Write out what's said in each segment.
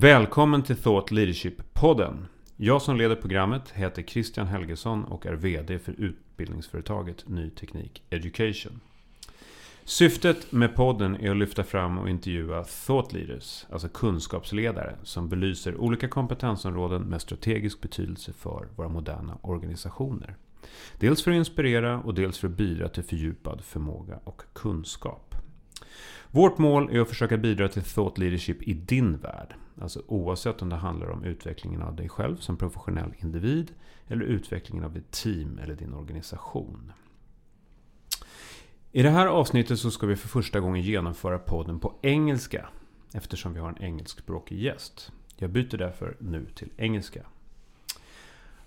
Välkommen till Thought Leadership-podden. Jag som leder programmet heter Christian Helgesson och är VD för utbildningsföretaget Ny Teknik Education. Syftet med podden är att lyfta fram och intervjua thought leaders, alltså kunskapsledare, som belyser olika kompetensområden med strategisk betydelse för våra moderna organisationer. Dels för att inspirera och dels för att bidra till fördjupad förmåga och kunskap. Vårt mål är att försöka bidra till thought leadership i din värld. Alltså oavsett om det handlar om utvecklingen av dig själv som professionell individ eller utvecklingen av ditt team eller din organisation. I det här avsnittet så ska vi för första gången genomföra podden på engelska eftersom vi har en engelskspråkig gäst. Jag byter därför nu till engelska.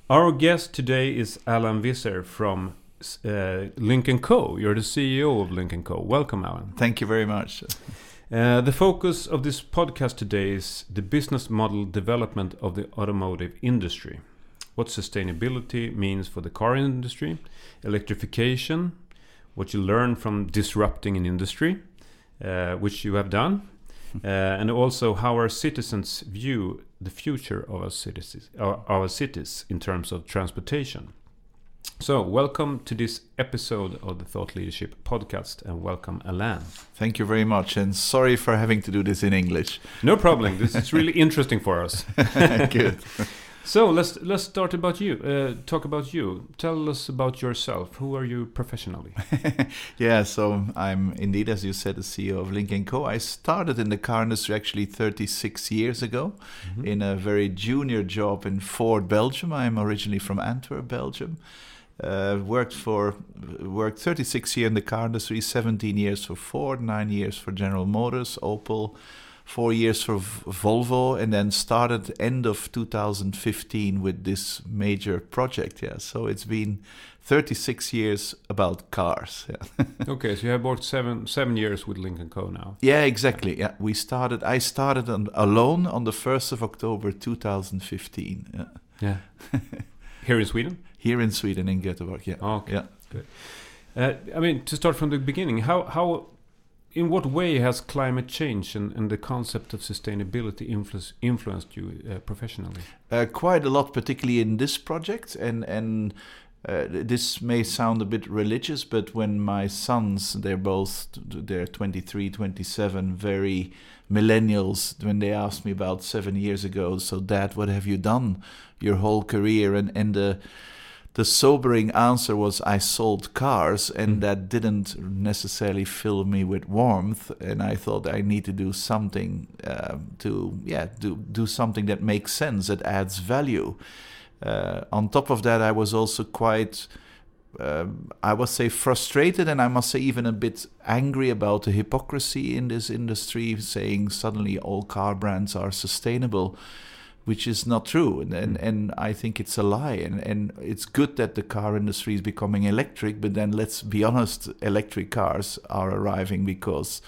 Our guest today is Alan Visser from uh, Lynk & Co. You're the CEO of Lynk & Co. Welcome, Alain. Thank you very much. Uh, the focus of this podcast today is the business model development of the automotive industry. What sustainability means for the car industry, electrification, what you learn from disrupting an industry, uh, which you have done, uh, and also how our citizens view the future of our cities, our, our cities in terms of transportation. So, welcome to this episode of the Thought Leadership Podcast, and welcome, Alain. Thank you very much, and sorry for having to do this in English. No problem. This is really interesting for us. Good. So let's let's start about you. Uh, talk about you. Tell us about yourself. Who are you professionally? yeah, so I'm indeed, as you said, the CEO of Lynk & Co. I started in the car industry actually 36 years ago mm-hmm. in a very junior job in Ford, Belgium. I'm originally from Antwerp, Belgium. Uh, worked for worked 36 years in the car industry, 17 years for Ford, nine years for General Motors, Opel four years for Volvo, and then started end of 2015 with this major project. Yeah, so it's been 36 years about cars. Yeah. okay, so you have worked seven seven years with Lynk & Co. now. Yeah, exactly. Yeah, we started. I started on, alone on the first of October 2015. Yeah. Yeah. Here in Sweden. Here in Sweden, in Göteborg. Yeah. okay. Yeah. Good. Uh, I mean, to start from the beginning, how how in what way has climate change and, and the concept of sustainability influence, influenced you uh, professionally? Uh, quite a lot, particularly in this project. And and uh, this may sound a bit religious, but when my sons, they're both they're 23, 27, very millennials. When they asked me about seven years ago, so Dad, what have you done your whole career? And and the the sobering answer was I sold cars, and mm. that didn't necessarily fill me with warmth. And I thought I need to do something uh, to, yeah, do do something that makes sense, that adds value. Uh, on top of that, I was also quite, um, I would say, frustrated, and I must say even a bit angry about the hypocrisy in this industry, saying suddenly all car brands are sustainable which is not true and and, mm. and I think it's a lie and, and it's good that the car industry is becoming electric but then let's be honest electric cars are arriving because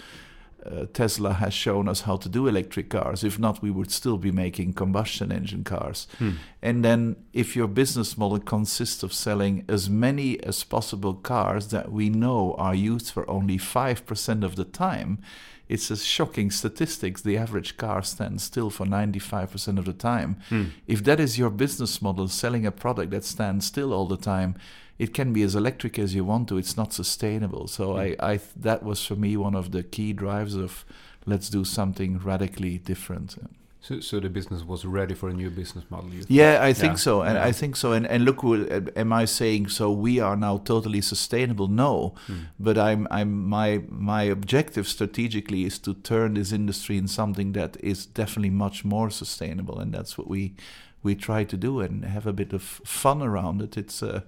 uh, Tesla has shown us how to do electric cars if not we would still be making combustion engine cars hmm. and then if your business model consists of selling as many as possible cars that we know are used for only 5% of the time it's a shocking statistics. The average car stands still for 95% of the time. Hmm. If that is your business model, selling a product that stands still all the time, it can be as electric as you want to. It's not sustainable. So hmm. I, I that was for me one of the key drives of let's do something radically different. So, so the business was ready for a new business model. yeah, I think yeah. so, and yeah. I think so. And and look, am I saying so? We are now totally sustainable? No, mm. but I'm I'm my my objective strategically is to turn this industry in something that is definitely much more sustainable, and that's what we we try to do and have a bit of fun around it. It's uh,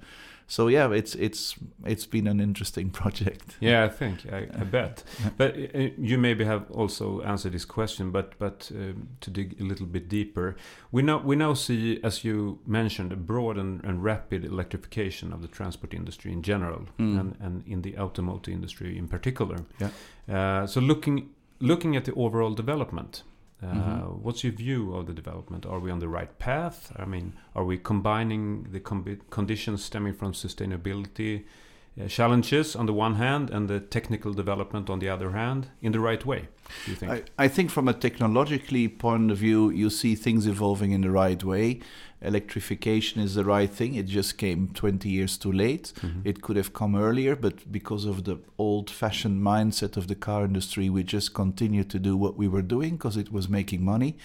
so yeah, it's it's it's been an interesting project. Yeah, I think I, I bet. but uh, you maybe have also answered this question, but but uh, to dig a little bit deeper, we now we now see, as you mentioned, a broad and, and rapid electrification of the transport industry in general, mm. and and in the automotive industry in particular. Yeah. Uh, so looking looking at the overall development. Uh, mm-hmm. What's your view of the development? Are we on the right path? I mean, are we combining the conditions stemming from sustainability uh, challenges on the one hand and the technical development on the other hand in the right way? Do you think? I, I think from a technologically point of view, you see things evolving in the right way. Electrification is the right thing. It just came 20 years too late. Mhm. It could have come earlier, but because of the old fashioned mindset of the car industry, we just continued to do what we were doing because it was making money.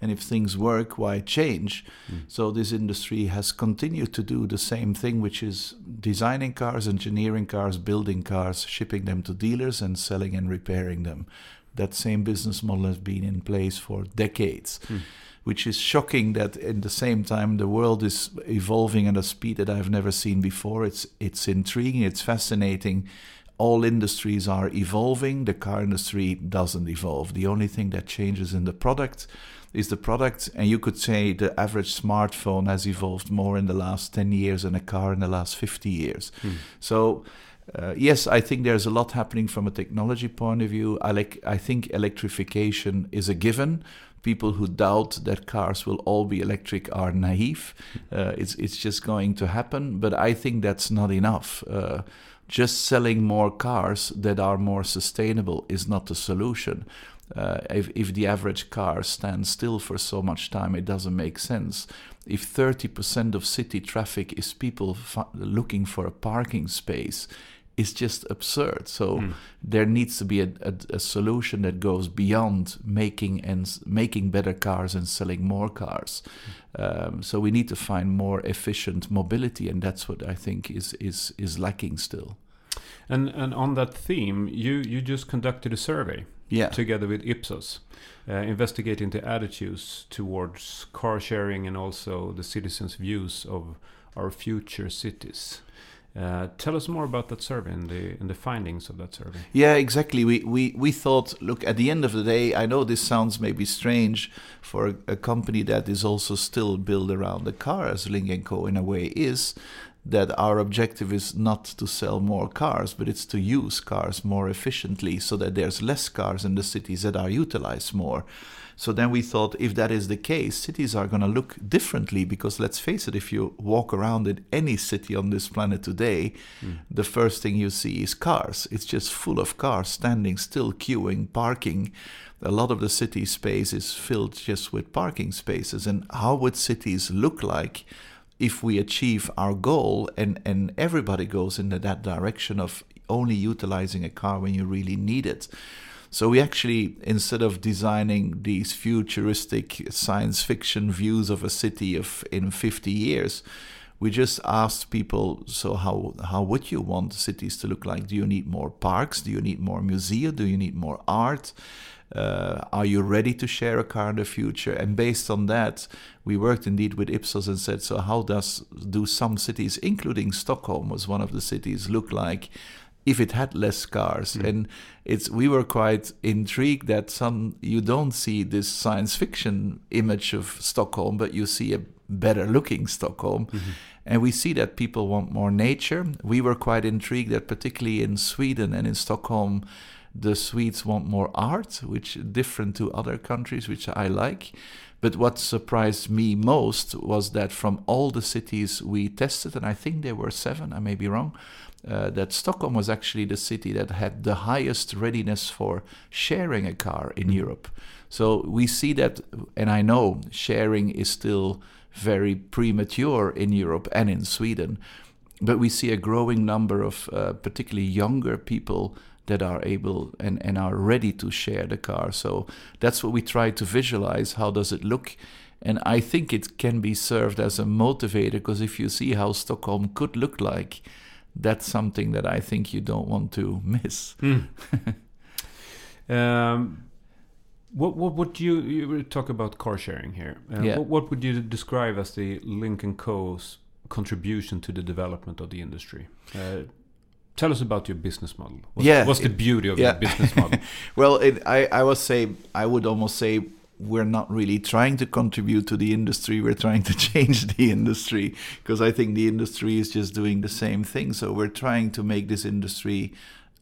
And if things work, why change? Mm. So this industry has continued to do the same thing, which is designing cars, engineering cars, building cars, shipping them to dealers, and selling and repairing them. That same business model has been in place for decades, Mm. which is shocking that in the same time the world is evolving at a speed that I've never seen before. It's it's intriguing, it's fascinating. All industries are evolving. The car industry doesn't evolve. The only thing that changes in the product is the product. And you could say the average smartphone has evolved more in the last 10 years than a car in the last 50 years. Mm. So, uh, yes, I think there's a lot happening from a technology point of view. I, like, I think electrification is a given. People who doubt that cars will all be electric are naive. Uh, it's, it's just going to happen. But I think that's not enough. Uh, just selling more cars that are more sustainable is not the solution. Uh, if, if the average car stands still for so much time, it doesn't make sense. If 30% of city traffic is people fa- looking for a parking space, it's just absurd. So Mm. there needs to be a, a, a solution that goes beyond making and making better cars and selling more cars. Um, so we need to find more efficient mobility, and that's what I think is is is lacking still. And and on that theme, you you just conducted a survey Yeah. together with Ipsos, uh, investigating the attitudes towards car sharing and also the citizens' views of our future cities. Uh, tell us more about that survey and the and the findings of that survey. Yeah, exactly. We, we we thought, look, at the end of the day, I know this sounds maybe strange for a, a company that is also still built around the car, as Lynk & Co. in a way is, that our objective is not to sell more cars, but it's to use cars more efficiently so that there's less cars in the cities that are utilized more. So then we thought if that is the case, cities are going to look differently because let's face it, if you walk around in any city on this planet today, Mm. the first thing you see is cars. It's just full of cars standing still, queuing, parking. A lot of the city space is filled just with parking spaces. And how would cities look like if we achieve our goal and, and everybody goes into that direction of only utilizing a car when you really need it? So we actually, instead of designing these futuristic science fiction views of a city of in 50 years, we just asked people, so how how would you want cities to look like? Do you need more parks? Do you need more museum? Do you need more art? Uh, are you ready to share a car in the future? And based on that, we worked indeed with Ipsos and said, so how does do some cities, including Stockholm, was one of the cities, look like if it had less cars? Mm. And it's we were quite intrigued that some you don't see this science fiction image of Stockholm, but you see a better looking Stockholm. Mhm. And we see that people want more nature. We were quite intrigued that particularly in Sweden and in Stockholm, the Swedes want more art, which different to other countries, which I like. But what surprised me most was that from all the cities we tested, and I think there were seven, I may be wrong, uh, that Stockholm was actually the city that had the highest readiness for sharing a car in Mm. Europe. So we see that, and I know sharing is still very premature in Europe and in Sweden, but we see a growing number of uh, particularly younger people that are able and, and are ready to share the car. So that's what we try to visualize. How does it look? And I think it can be served as a motivator because if you see how Stockholm could look like, that's something that I think you don't want to miss. Mm. um, what what would you you talk about car sharing here? Uh, Yeah. what, what would you describe as the Lynk & Co.'s contribution to the development of the industry? Uh, tell us about your business model. What's, Yeah, what's the beauty of yeah. your business model? Well, it, I, I would say, I would almost say we're not really trying to contribute to the industry. We're trying to change the industry because I think the industry is just doing the same thing. So we're trying to make this industry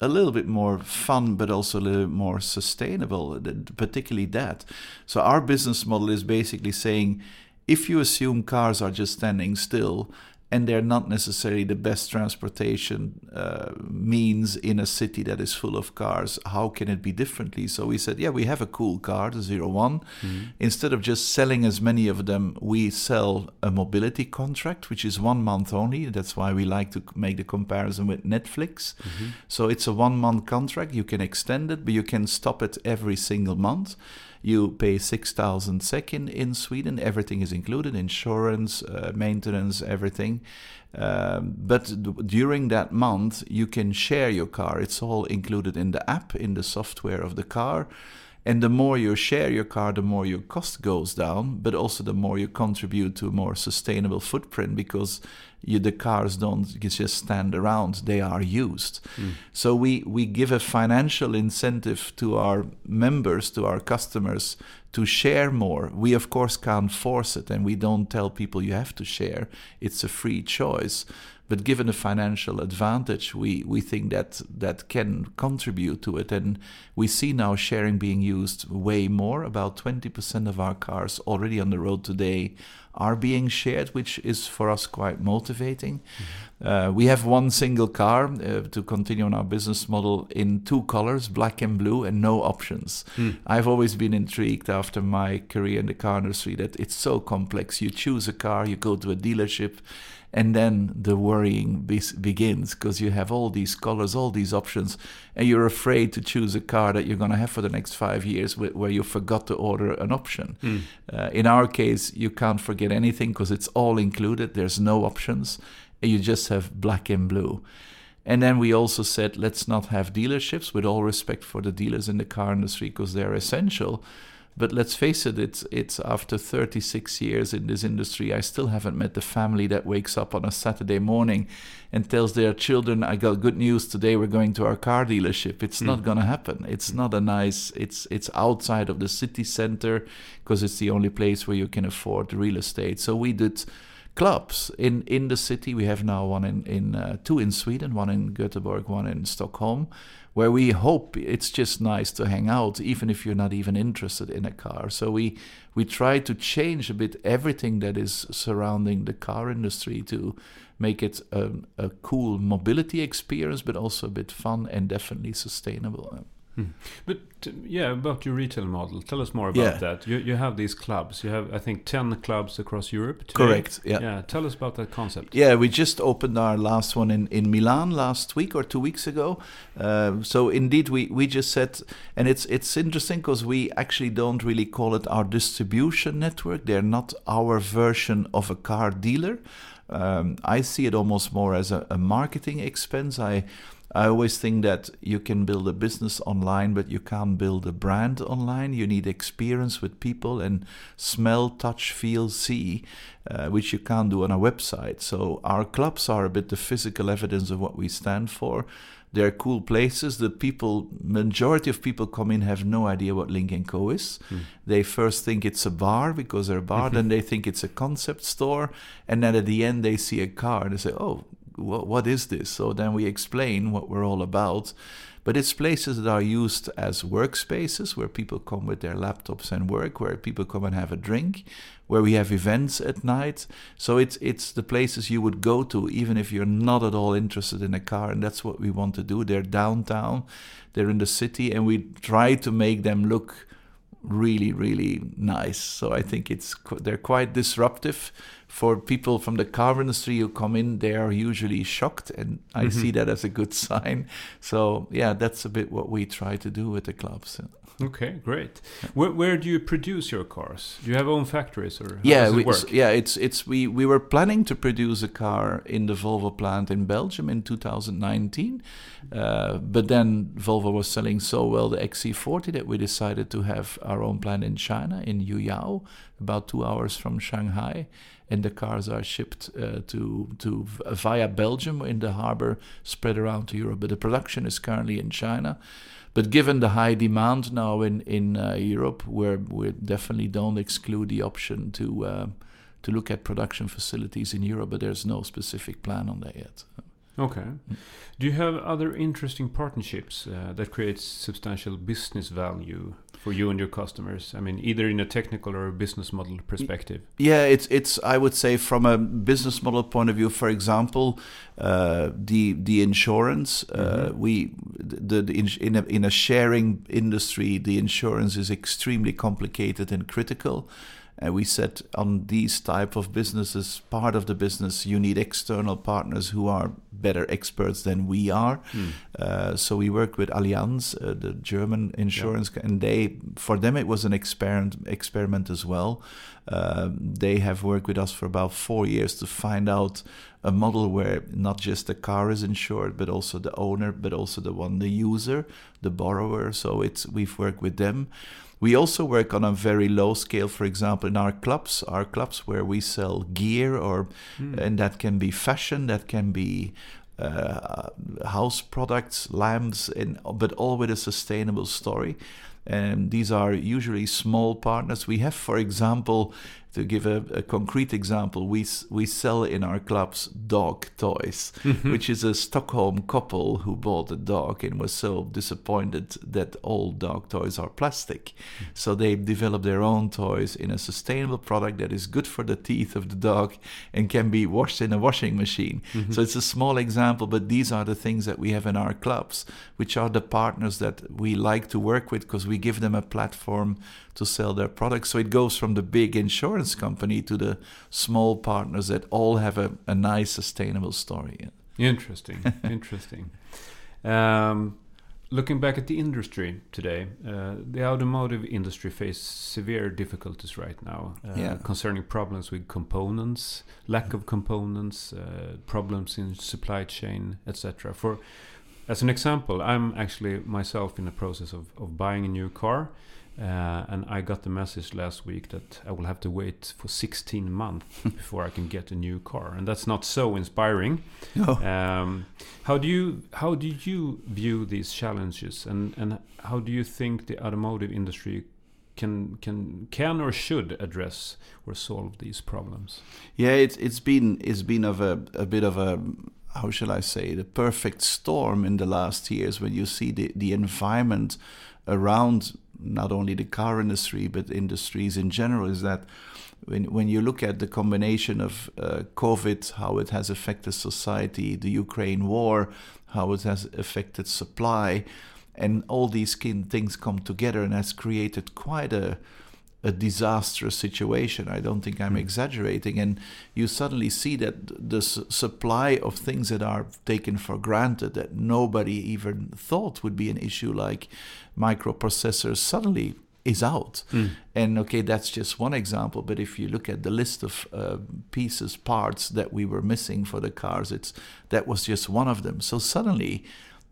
a little bit more fun, but also a little bit more sustainable, uh, particularly that. So our business model is basically saying if you assume cars are just standing still, and they're not necessarily the best transportation uh, means in a city that is full of cars. How can it be differently? So we said, yeah, we have a cool car, the Zero One. Mm-hmm. Instead of just selling as many of them, we sell a mobility contract, which is one month only. That's why we like to make the comparison with Netflix. Mm-hmm. So it's a one month contract. You can extend it, but you can stop it every single month. You pay 6,000 SEK in, in Sweden. Everything is included insurance, uh, maintenance, everything. Um, but d- during that month, you can share your car. It's all included in the app, in the software of the car. And the more you share your car, the more your cost goes down, but also the more you contribute to a more sustainable footprint because you, the cars don't just stand around; they are used. Mm. So we we give a financial incentive to our members, to our customers, to share more. We of course can't force it, and we don't tell people you have to share. It's a free choice. But given the financial advantage, we, we think that that can contribute to it. And we see now sharing being used way more. About 20% of our cars already on the road today are being shared, which is for us quite motivating. Mm-hmm. Uh, we have one single car uh, to continue on our business model in two colors, black and blue, and no options. Mm. I've always been intrigued after my career in the car industry that it's so complex. You choose a car, you go to a dealership, and then the worrying be- begins because you have all these colors, all these options, and you're afraid to choose a car that you're going to have for the next five years wh- where you forgot to order an option. Mm. Uh, in our case, you can't forget anything because it's all included, there's no options, you just have black and blue. And then we also said, let's not have dealerships, with all respect for the dealers in the car industry, because they're essential. But let's face it, it's it's after 36 years in this industry, I still haven't met the family that wakes up on a Saturday morning and tells their children, "I got good news today. We're going to our car dealership." It's mm. not going to happen. It's not a nice. It's it's outside of the city center because it's the only place where you can afford real estate. So we did clubs in in the city. We have now one in in uh, two in Sweden, one in Göteborg, one in Stockholm where we hope it's just nice to hang out, even if you're not even interested in a car. So we we try to change a bit everything that is surrounding the car industry to make it a, a cool mobility experience, but also a bit fun and definitely sustainable. Hmm. But yeah, about your retail model, tell us more about yeah. that. You you have these clubs. You have I think ten clubs across Europe. Today. Correct. Yeah. Yeah. Tell us about that concept. Yeah, we just opened our last one in in Milan last week or two weeks ago. Uh, so indeed, we we just said, and it's it's interesting because we actually don't really call it our distribution network. They're not our version of a car dealer. Um, I see it almost more as a, a marketing expense. I I always think that you can build a business online, but you can't build a brand online. You need experience with people and smell, touch, feel, see, uh, which you can't do on a website. So our clubs are a bit the physical evidence of what we stand for. They're cool places. The people, majority of people come in have no idea what Lynk & Co is. Mm. They first think it's a bar because they're a bar, mm-hmm. then they think it's a concept store, and then at the end they see a car and they say, "Oh, what, what is this? So then we explain what we're all about. But it's places that are used as workspaces where people come with their laptops and work, where people come and have a drink, where we have events at night. So it's it's the places you would go to even if you're not at all interested in a car, and that's what we want to do. They're downtown, they're in the city, and we try to make them look really really nice. So I think it's they're quite disruptive for people from the car industry who come in, they are usually shocked, and I mm-hmm. see that as a good sign. So yeah, that's a bit what we try to do with the clubs. Okay, great. Where, where do you produce your cars? Do you have own factories or yeah, it we, yeah, it's it's we we were planning to produce a car in the Volvo plant in Belgium in 2019, uh, but then Volvo was selling so well the XC40 that we decided to have our own plant in China in Yuyao, about two hours from Shanghai and the cars are shipped uh, to to via Belgium in the harbor, spread around to Europe. But the production is currently in China. But given the high demand now in in uh, Europe, where we definitely don't exclude the option to uh, to look at production facilities in Europe, but there's no specific plan on that yet. Okay. Mm. Do you have other interesting partnerships uh, that create substantial business value for you and your customers? I mean, either in a technical or a business model perspective. Yeah, it's it's I would say from a business model point of view. For example, uh, the the insurance uh, mm-hmm. we the, the in, in a in a sharing industry, the insurance is extremely complicated and critical. And we said on these type of businesses, part of the business, you need external partners who are better experts than we are. Mm. Uh, so we worked with Allianz, uh, the German insurance, yeah. and they, for them, it was an experiment experiment as well. Uh, they have worked with us for about four years to find out a model where not just the car is insured, but also the owner, but also the one, the user, the borrower. So it's we've worked with them. We also work on a very low scale, for example, in our clubs, our clubs where we sell gear, or mm. and that can be fashion, that can be uh, house products, lamps, and but all with a sustainable story. And these are usually small partners. We have, for example, to give a, a, concrete example, we we sell in our clubs dog toys, mm-hmm. which is a Stockholm couple who bought a dog and was so disappointed that all dog toys are plastic. Mm-hmm. So they developed their own toys in a sustainable product that is good for the teeth of the dog and can be washed in a washing machine. Mm-hmm. So it's a small example, but these are the things that we have in our clubs, which are the partners that we like to work with because we give them a platform to sell their products. So it goes from the big insurance company to the small partners that all have a, a nice sustainable story. Interesting, interesting. Um, looking back at the industry today, uh, the automotive industry faces severe difficulties right now uh, yeah. concerning problems with components, lack of components, uh, problems in supply chain, etc. For as an example, I'm actually myself in the process of, of buying a new car. Uh, and I got the message last week that I will have to wait for 16 months before I can get a new car, and that's not so inspiring. No. Um, how do you how do you view these challenges, and and how do you think the automotive industry can can can or should address or solve these problems? Yeah, it's it's been it's been of a a bit of a how shall I say the perfect storm in the last years when you see the the environment around not only the car industry but industries in general is that when when you look at the combination of uh, COVID, how it has affected society, the Ukraine war, how it has affected supply, and all these things come together and has created quite a a disastrous situation. I don't think I'm mm. exaggerating. And you suddenly see that the supply of things that are taken for granted, that nobody even thought would be an issue, like microprocessors, suddenly is out. Mm. And okay, that's just one example. But if you look at the list of uh, pieces, parts that we were missing for the cars, it's that was just one of them. So suddenly,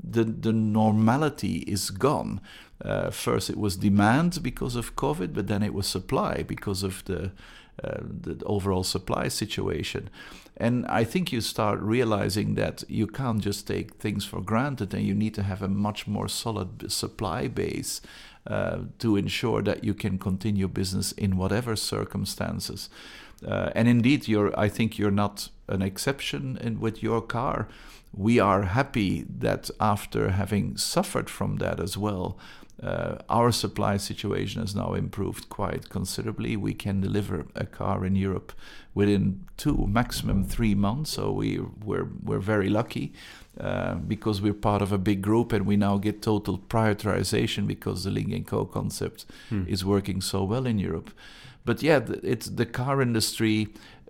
the the normality is gone. Uh, first, it was demand because of COVID, but then it was supply because of the uh, the overall supply situation. And I think you start realizing that you can't just take things for granted, and you need to have a much more solid supply base uh, to ensure that you can continue business in whatever circumstances. Uh, and indeed, you're. I think you're not an exception in, with your car. We are happy that after having suffered from that as well, uh, our supply situation has now improved quite considerably. We can deliver a car in Europe within two, maximum three months. So we we're we're very lucky uh, because we're part of a big group and we now get total prioritization because the Lynk & Co concept hmm. is working so well in Europe. But yeah, it's the car industry.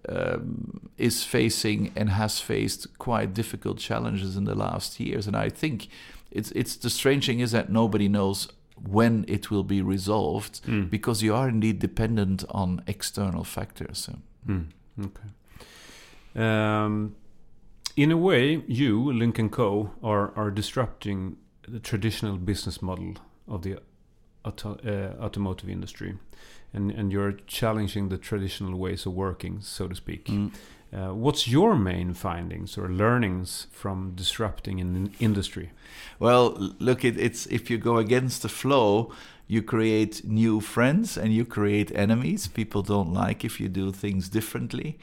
Um, is facing and has faced quite difficult challenges in the last years, and I think it's it's the strange thing is that nobody knows when it will be resolved mm. because you are indeed dependent on external factors. Mm. Okay. Um, in a way, you, Lynk & Co, are, are disrupting the traditional business model of the auto, uh, automotive industry. And, and you're challenging the traditional ways of working, so to speak. Mm. Uh, what's your main findings or learnings from disrupting an industry? Well, look, it, it's if you go against the flow, you create new friends and you create enemies. People don't like if you do things differently.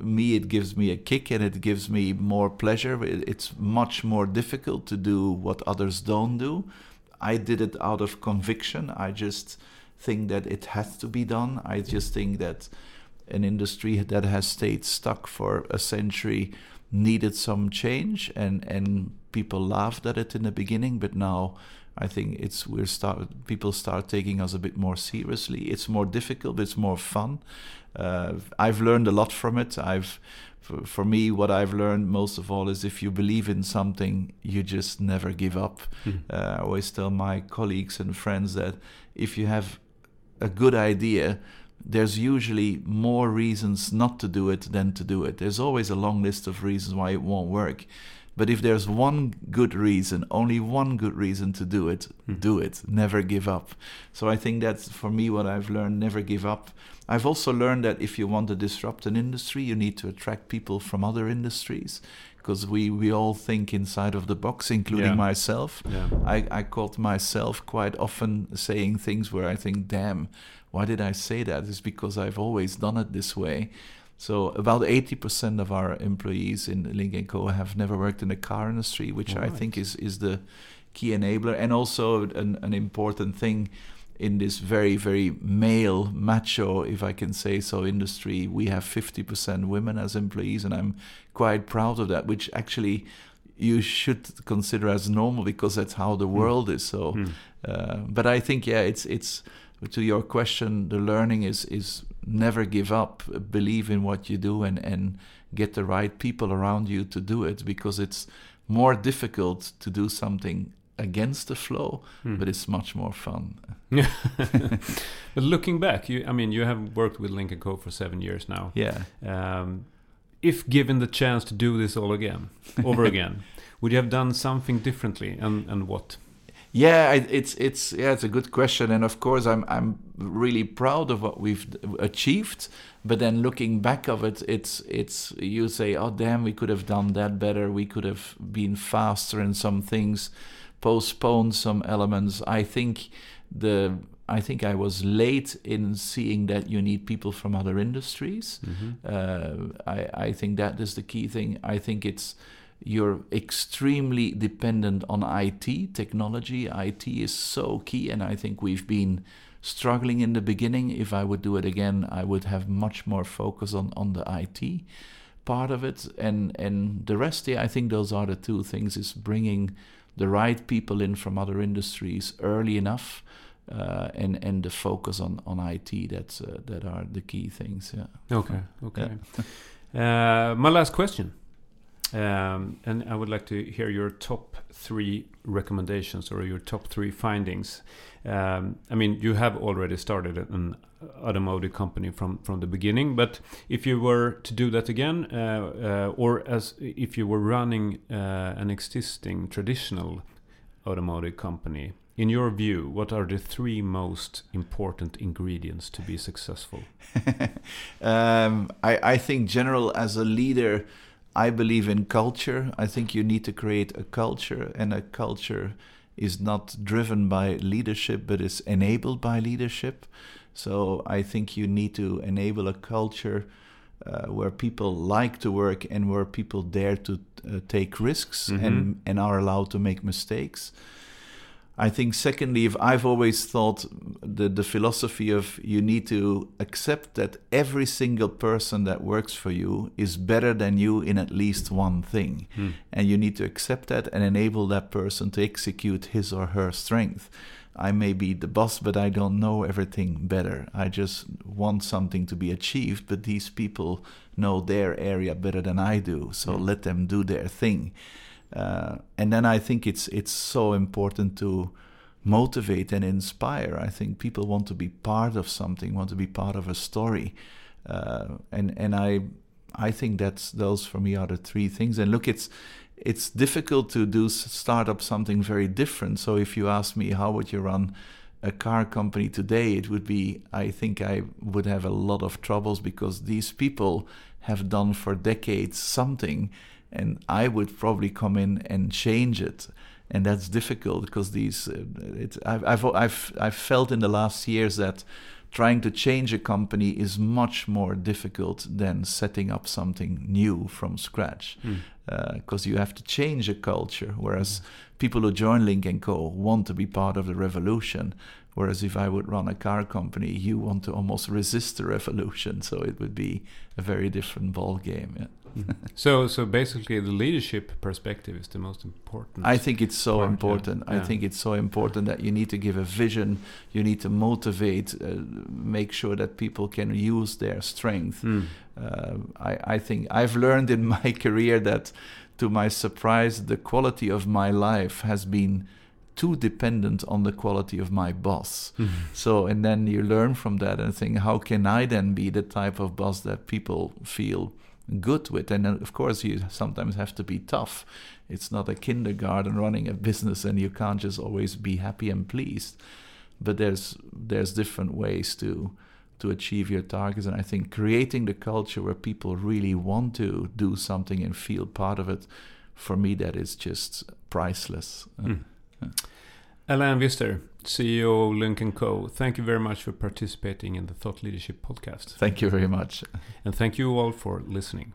Me, it gives me a kick and it gives me more pleasure. It's much more difficult to do what others don't do. I did it out of conviction. I just think that it has to be done. I just think that an industry that has stayed stuck for a century needed some change and and people laughed at it in the beginning but now I think it's we're start people start taking us a bit more seriously. It's more difficult, but it's more fun. Uh, I've learned a lot from it. I've for, for me, what I've learned most of all is if you believe in something, you just never give up. Mm. Uh, I always tell my colleagues and friends that if you have a good idea, there's usually more reasons not to do it than to do it. There's always a long list of reasons why it won't work. But if there's one good reason, only one good reason to do it, mm. do it. Never give up. So I think that's for me what I've learned never give up. I've also learned that if you want to disrupt an industry, you need to attract people from other industries because we, we all think inside of the box, including yeah. myself. Yeah. I, I caught myself quite often saying things where I think, damn, why did I say that? It's because I've always done it this way. So about 80% of our employees in Lynk & Co have never worked in the car industry, which right. I think is, is the key enabler. And also an, an important thing in this very, very male, macho, if I can say so, industry, we have 50% women as employees, and I'm quite proud of that, which actually you should consider as normal because that's how the hmm. world mm. is. So, mm. uh, but I think, yeah, it's, it's, to your question, the learning is, is never give up, believe in what you do, and, and get the right people around you to do it because it's more difficult to do something against the flow, hmm. but it's much more fun. but looking back, you, I mean, you have worked with Lynk & Co for seven years now. Yeah. Um, if given the chance to do this all again, over again, would you have done something differently, and and what? Yeah, it's it's yeah, it's a good question, and of course, I'm I'm really proud of what we've achieved. But then looking back of it, it's it's you say, oh damn, we could have done that better. We could have been faster in some things, postponed some elements. I think the I think I was late in seeing that you need people from other industries. Mm-hmm. Uh, I I think that is the key thing. I think it's you're extremely dependent on IT technology. IT is so key, and I think we've been struggling in the beginning. If I would do it again, I would have much more focus on, on the IT part of it, and and the rest. Yeah, I think those are the two things: is bringing the right people in from other industries early enough. Uh, and and the focus on on IT that's uh, that are the key things. Yeah. Okay. Okay. Yeah. uh, my last question. Um, and I would like to hear your top three recommendations or your top three findings. Um, I mean, you have already started an automotive company from from the beginning, but if you were to do that again, uh, uh, or as if you were running uh, an existing traditional automotive company, in your view, what are the three most important ingredients to be successful? um, I, I think, general as a leader I believe in culture. I think you need to create a culture, and a culture is not driven by leadership, but is enabled by leadership. So I think you need to enable a culture uh, where people like to work and where people dare to uh, take risks mm-hmm. and, and are allowed to make mistakes. I think, secondly, if I've always thought the, the philosophy of you need to accept that every single person that works for you is better than you in at least one thing. Hmm. And you need to accept that and enable that person to execute his or her strength. I may be the boss, but I don't know everything better. I just want something to be achieved, but these people know their area better than I do. So hmm. let them do their thing. Uh, and then I think it's it's so important to motivate and inspire. I think people want to be part of something, want to be part of a story, uh, and and I I think that's those for me are the three things. And look, it's it's difficult to do start up something very different. So if you ask me how would you run a car company today, it would be I think I would have a lot of troubles because these people have done for decades something and I would probably come in and change it. And that's difficult because these, uh, it, I've, I've, I've, I've felt in the last years that trying to change a company is much more difficult than setting up something new from scratch Mm. because you have to change a culture. Whereas people who join Lynk Co want to be part of the revolution. Whereas if I would run a car company, you want to almost resist the revolution. So it would be a very different ball game. Yeah. So, so basically, the leadership perspective is the most important. I think it's so Part, yeah. important. I Yeah. think it's so important that you need to give a vision. You need to motivate, uh, make sure that people can use their strength. Mm. Uh, I, I think I've learned in my career that, to my surprise, the quality of my life has been too dependent on the quality of my boss. Mm. So, and then you learn from that and think, how can I then be the type of boss that people feel good with? And of course, you sometimes have to be tough. It's not a kindergarten running a business, and you can't just always be happy and pleased. But there's there's different ways to to achieve your targets, and I think creating the culture where people really want to do something and feel part of it, for me, that is just priceless. Uh, Mm. Alain Visser, CEO of Lynk Co. Thank you very much for participating in the Thought Leadership podcast. Thank you very much. And thank you all for listening.